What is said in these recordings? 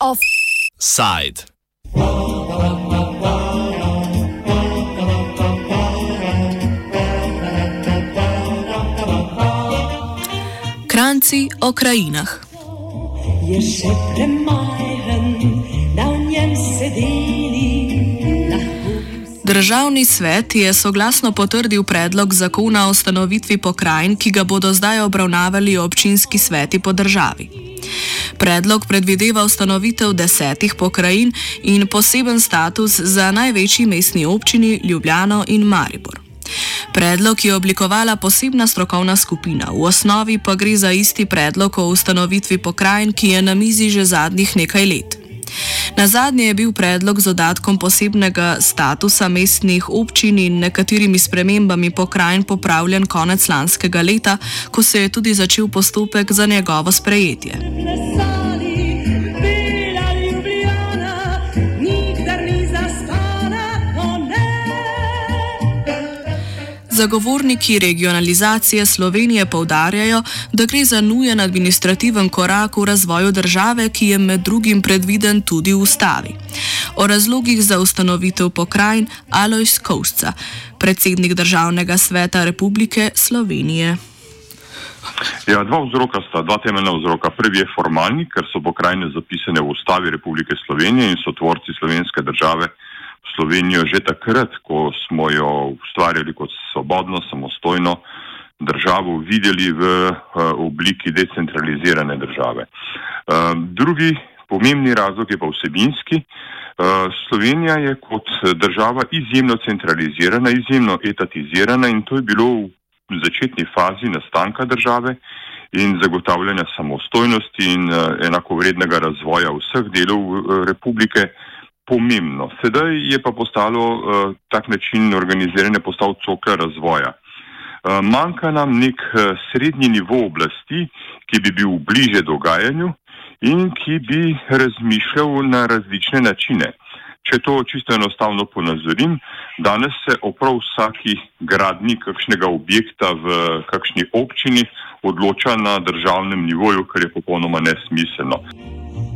Offside. Kranci o krajinah. Je še premajhen, Državni svet je soglasno potrdil predlog zakona o ustanovitvi pokrajin, ki ga bodo zdaj obravnavali občinski sveti po državi. Predlog predvideva ustanovitev desetih pokrajin in poseben status za največji mestni občini Ljubljano in Maribor. Predlog je oblikovala posebna strokovna skupina, v osnovi pa gre za isti predlog o ustanovitvi pokrajin, ki je na mizi že zadnjih nekaj let. Na zadnje je bil predlog z dodatkom posebnega statusa mestnih občin in nekaterimi spremembami pokrajin popravljen konec lanskega leta, ko se je tudi začel postopek za njegovo sprejetje. Zagovorniki regionalizacije Slovenije povdarjajo, da gre za nujen administrativen korak v razvoju države, ki je med drugim predviden tudi v ustavi. O razlogih za ustanovitev pokrajin Alois Kovsca, predsednik Državnega sveta Republike Slovenije. Ja, dva vzroka sta, dva temeljna vzroka. Prvi je formalni, ker so pokrajine zapisane v ustavi Republike Slovenije in so tvorci slovenske države. Slovenijo že takrat, ko smo jo ustvarjali kot svobodno, samostojno državo, videli v uh, obliki decentralizirane države. Uh, drugi pomembni razlog je pa vsebinski. Uh, Slovenija je kot država izjemno centralizirana, izjemno etatizirana in to je bilo v začetni fazi nastanka države in zagotavljanja samostojnosti in enakovrednega razvoja vseh delov republike pomembno. Sedaj je pa postalo uh, tak način organiziranja postal cokla razvoja. Uh, manjka nam nek uh, srednji nivo oblasti, ki bi bil bliže dogajanju in ki bi razmišljal na različne načine. Če to čisto enostavno ponazorim, danes se oprav vsaki gradni kakšnega objekta v kakšni občini odloča na državnem nivoju, kar je popolnoma nesmiselno.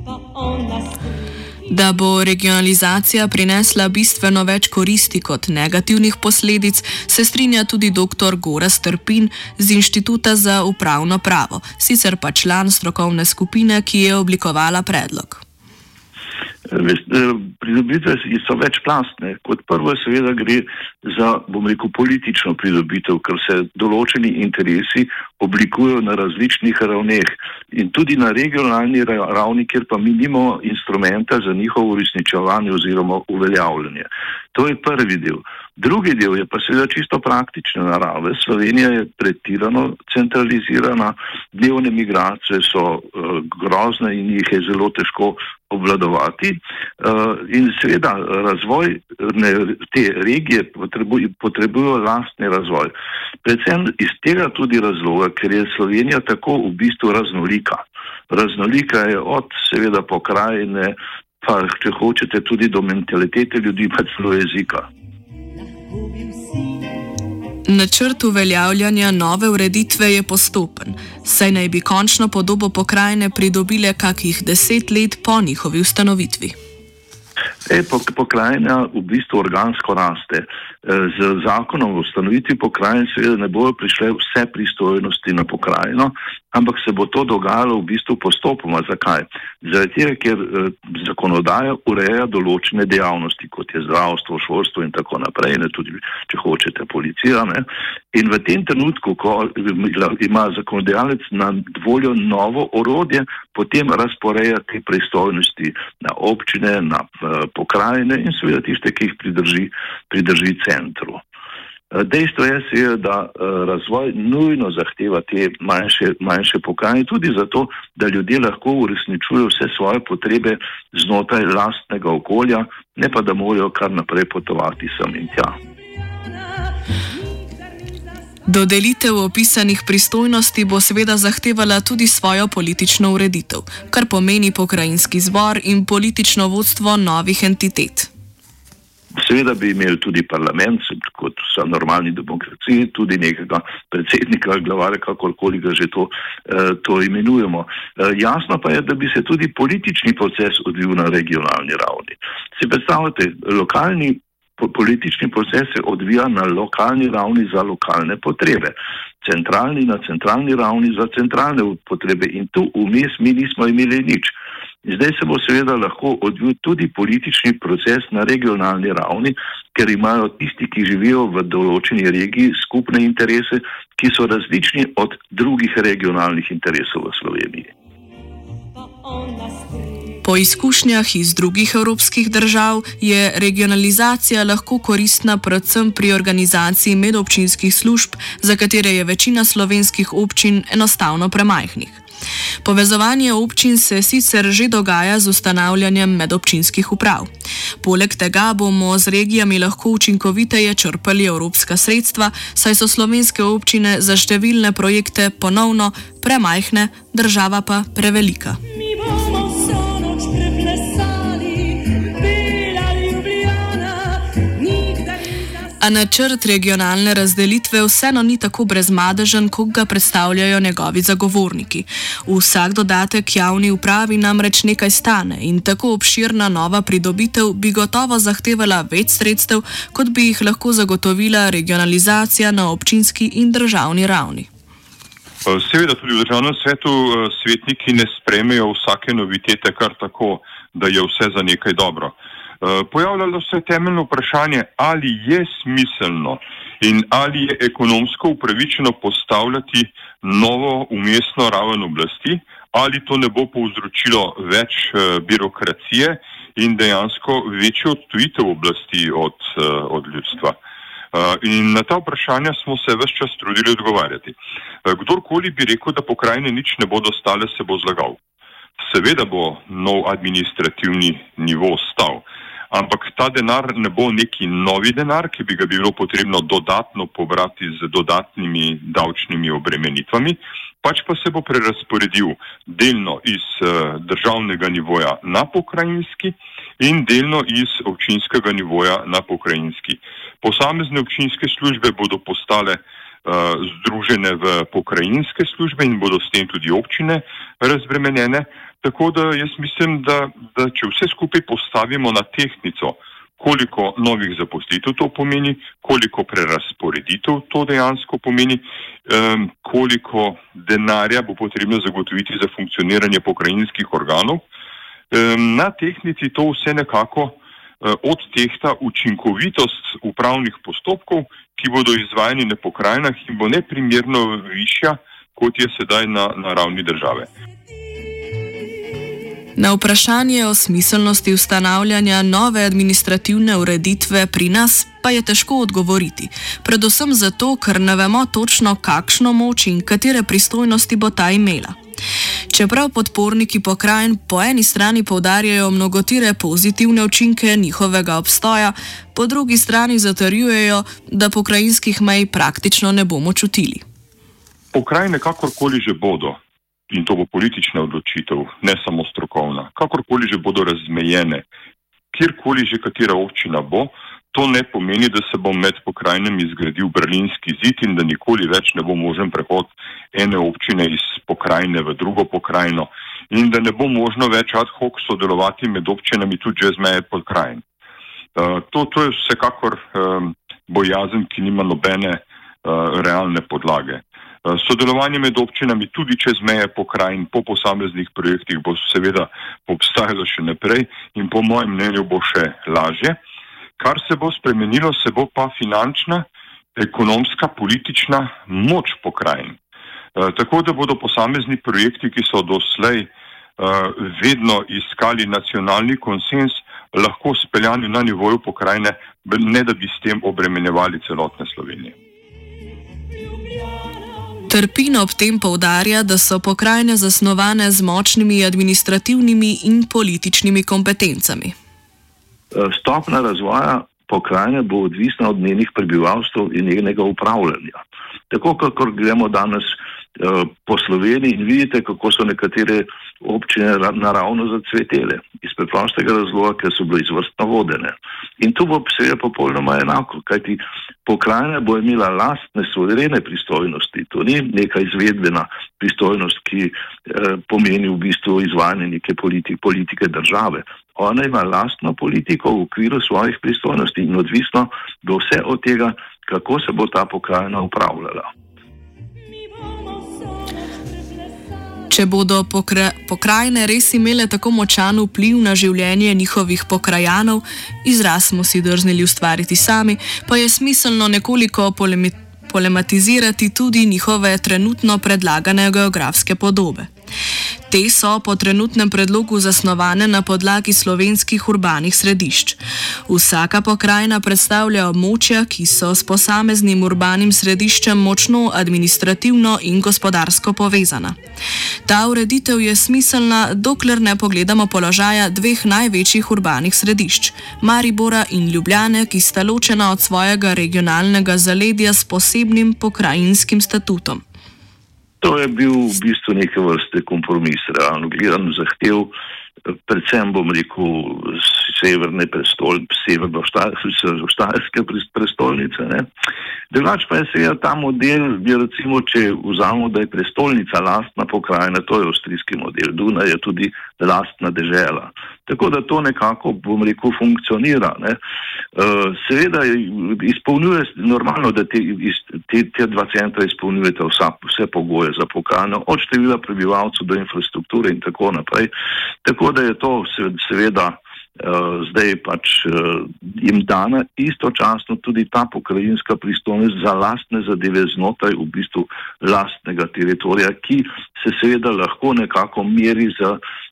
Pa Da bo regionalizacija prinesla bistveno več koristi kot negativnih posledic, se strinja tudi dr. Gora Strpin z Inštituta za upravno pravo, sicer pa član strokovne skupine, ki je oblikovala predlog. Eh, pridobitve so večplastne. Kot prvo, seveda, gre za, bom rekel, politično pridobitev, ker se določeni interesi oblikujejo na različnih ravneh in tudi na regionalni ravni, kjer pa mi nimamo instrumenta za njihovo uresničevanje oziroma uveljavljanje. To je prvi del. Drugi del je pa seveda čisto praktične narave. Slovenija je pretirano centralizirana, dnevne migracije so uh, grozne in jih je zelo težko obvladovati. Uh, in seveda razvoj ne, te regije potrebujo lastni razvoj. Predvsem iz tega tudi razloga, ker je Slovenija tako v bistvu raznolika. Raznolika je od seveda pokrajine, pa če hočete tudi do mentalitete ljudi, pa celo jezika. Načrt uveljavljanja nove ureditve je postopen, saj naj bi končno podobo pokrajine pridobile kakih deset let po njihovi ustanovitvi. E, pokrajina v bistvu organsko raste. Z zakonom o ustanovitvi pokrajine seveda ne bodo prišle vse pristojnosti na pokrajino, ampak se bo to dogajalo v bistvu postopoma. Zakaj? Zaradi tega, ker eh, zakonodaja ureja določene dejavnosti, kot je zdravstvo, šolstvo in tako naprej, ne tudi, če hočete, policija. Ne? In v tem trenutku, ko ima zakonodajalec na voljo novo orodje, potem razporeja te pristojnosti na občine, na eh, pokrajine in seveda tiste, ki jih pridrži, pridrži centru. Eh, dejstvo je, da eh, razvoj nujno zahteva te manjše, manjše pokrajine, tudi zato, da ljudje lahko uresničujejo vse svoje potrebe znotraj lastnega okolja, ne pa da morajo kar naprej potovati sem in tja. Dodelitev opisanih pristojnosti bo seveda zahtevala tudi svojo politično ureditev, kar pomeni pokrajinski zbor in politično vodstvo novih entitet. Seveda bi imeli tudi parlament, kot so normalni demokraciji, tudi nekega predsednika, glavare, kakorkoli ga že to, eh, to imenujemo. Eh, jasno pa je, da bi se tudi politični proces odvil na regionalni ravni. Si predstavljate, lokalni politični proces se odvija na lokalni ravni za lokalne potrebe, centralni na centralni ravni za centralne potrebe in tu vmes mi nismo imeli nič. Zdaj se bo seveda lahko odvil tudi politični proces na regionalni ravni, ker imajo tisti, ki živijo v določeni regiji, skupne interese, ki so različni od drugih regionalnih interesov v Sloveniji. Po izkušnjah iz drugih evropskih držav je regionalizacija lahko koristna predvsem pri organizaciji medobčinskih služb, za katere je večina slovenskih občin enostavno premajhnih. Povezovanje občin se sicer že dogaja z ustanavljanjem medobčinskih uprav. Poleg tega bomo z regijami lahko učinkoviteje črpali evropska sredstva, saj so slovenske občine za številne projekte ponovno premajhne, država pa prevelika. A načrt regionalne razdelitve vseeno ni tako brezmadežen, kot ga predstavljajo njegovi zagovorniki. Vsak dodatek javni upravi namreč nekaj stane in tako obširna nova pridobitev bi gotovo zahtevala več sredstev, kot bi jih lahko zagotovila regionalizacija na občinski in državni ravni. Seveda tudi v državnem svetu eh, svetniki ne spremejo vsake novitete kar tako, da je vse za nekaj dobro. Eh, pojavljalo se je temeljno vprašanje, ali je smiselno in ali je ekonomsko upravičeno postavljati novo umestno raven oblasti, ali to ne bo povzročilo več eh, birokracije in dejansko večjo odtujitev oblasti od, eh, od ljudstva. In na ta vprašanja smo se vse čas trudili odgovarjati. Kdorkoli bi rekel, da pokrajine nič ne bodo stale, se bo zlagal. Seveda bo nov administrativni nivo stal ampak ta denar ne bo neki novi denar, ki bi ga bilo potrebno dodatno pobrati z dodatnimi davčnimi obremenitvami, pač pa se bo prerasporedil delno iz uh, državnega nivoja na pokrajinski in delno iz občinskega nivoja na pokrajinski. Posamezne občinske službe bodo postale združene v pokrajinske službe in bodo s tem tudi občine razbremenjene. Tako da jaz mislim, da, da če vse skupaj postavimo na tehnico, koliko novih zaposlitev to pomeni, koliko prerasporeditev to dejansko pomeni, um, koliko denarja bo potrebno zagotoviti za funkcioniranje pokrajinskih organov, um, na tehnici to vse nekako uh, odtehta učinkovitost upravnih postopkov, ki bodo izvajani na pokrajinah in bo neprimerno višja, kot je sedaj na, na ravni države. Na vprašanje o smiselnosti ustanavljanja nove administrativne ureditve pri nas pa je težko odgovoriti, predvsem zato, ker ne vemo točno, kakšno moč in katere pristojnosti bo ta imela. Čeprav podporniki pokrajin po eni strani povdarjajo mnogotire pozitivne učinke njihovega obstoja, po drugi strani zatrjujejo, da pokrajinskih mej praktično ne bomo čutili. Pokrajine kakorkoli že bodo, in to bo politična odločitev, ne samo strokovna, kakorkoli že bodo razmejene, kjerkoli že katera občina bo, to ne pomeni, da se bo med pokrajinami zgradil berlinski zid in da nikoli več ne bo možen prehod ene občine iz pokrajine v drugo pokrajino in da ne bo možno več ad hoc sodelovati med občinami tudi čez meje pokrajin. Uh, to, to je vsekakor um, bojazen, ki nima nobene uh, realne podlage. Eh, sodelovanje med občinami tudi čez meje pokrajin po posameznih projektih bo seveda obstajalo še naprej in po mojem mnenju bo še lažje. Kar se bo spremenilo, se bo pa finančna, ekonomska, politična moč pokrajin. Eh, tako da bodo posamezni projekti, ki so doslej eh, vedno iskali nacionalni konsens, lahko speljani na nivoju pokrajine, ne da bi s tem obremenjevali celotne Slovenije. Trpin ob tem povdarja, da so pokrajine zasnovane z močnimi administrativnimi in političnimi kompetencami. E, stopna razvoja pokrajine bo odvisna od njenih prebivalstv in njenega upravljanja. Tako kot gremo danes e, po Sloveniji in vidite, kako so nekatere občine naravno zacvetele. Iz preprostega razloga, ker so bile izvrstno vodene. In tu bo seveda popolnoma enako, kajti pokrajina bo imela lastne suverene pristojnosti. To ni neka izvedbena pristojnost, ki eh, pomeni v bistvu izvajanje neke politike, politike države. Ona ima lastno politiko v okviru svojih pristojnosti in odvisno bo vse od tega, kako se bo ta pokrajina upravljala. Če bodo pokra pokrajine res imele tako močan vpliv na življenje njihovih pokrajanov, izraz smo si drznili ustvariti sami, pa je smiselno nekoliko polematizirati tudi njihove trenutno predlagane geografske podobe. Te so po trenutnem predlogu zasnovane na podlagi slovenskih urbanih središč. Vsaka pokrajina predstavlja območja, ki so s posameznim urbanim središčem močno administrativno in gospodarsko povezana. Ta ureditev je smiselna, dokler ne pogledamo položaja dveh največjih urbanih središč, Maribora in Ljubljane, ki sta ločena od svojega regionalnega zaledja s posebnim pokrajinskim statutom. To je bil v bistvu neke vrste kompromis, realno gledano zahtev, predvsem bom rekel severne prestolnice, severno-štajerske prestolnice. Drugač pa je seveda ta model, bi recimo, če vzamemo, da je prestolnica lastna pokrajina, to je avstrijski model, Duna je tudi lastna dežela. Tako da to nekako, bom rekel, funkcionira. Ne. Uh, seveda izpolnjuje, normalno, da te, te, te dva centra izpolnjujete vsa, vse pogoje za pokrajino, od števila prebivalcev do infrastrukture in tako naprej. Tako da je to seveda uh, zdaj pač uh, jim dana istočasno tudi ta pokrajinska pristojnost za lastne zadeve znotraj v bistvu lastnega teritorija, ki se seveda lahko nekako meri za Eh,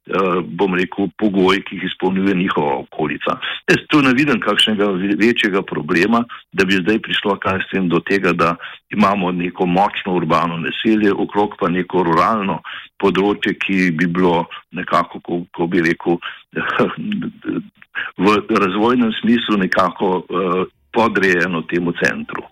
bom rekel, pogoji, ki jih izpolnjuje njihova okolica. Jaz tu ne vidim kakšnega večjega problema, da bi zdaj prišlo kaj s tem do tega, da imamo neko močno urbano naselje, okrog pa neko ruralno področje, ki bi bilo nekako, ko, ko bi rekel, v razvojnem smislu nekako uh, podrejeno temu centru.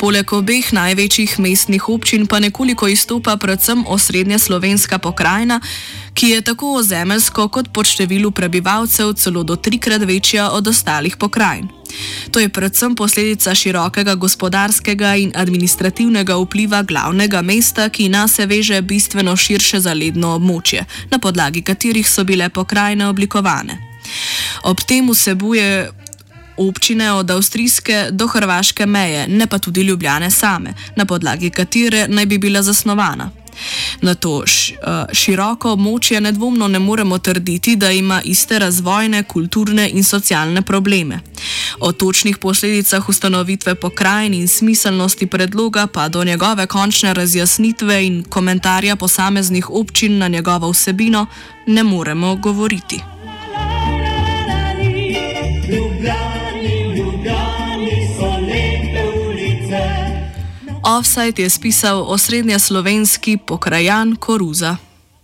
Poleg obeh največjih mestnih občin pa nekoliko izstopa predvsem osrednja slovenska pokrajina, ki je tako ozemeljsko kot po številu prebivalcev celo do trikrat večja od ostalih pokrajin. To je predvsem posledica širokega gospodarskega in administrativnega vpliva glavnega mesta, ki nas se veže bistveno širše zaledno območje, na podlagi katerih so bile pokrajine oblikovane. Ob tem vsebuje občine od avstrijske do hrvaške meje, ne pa tudi ljubljane same, na podlagi katere naj bi bila zasnovana. Na to eh, široko območje nedvomno ne moremo trditi, da ima iste razvojne, kulturne in socialne probleme. O točnih posledicah ustanovitve pokrajin in smiselnosti predloga pa do njegove končne razjasnitve in komentarja posameznih občin na njegovo vsebino ne moremo govoriti. Offside je spisal osrednja slovenski pokrajan Koruza.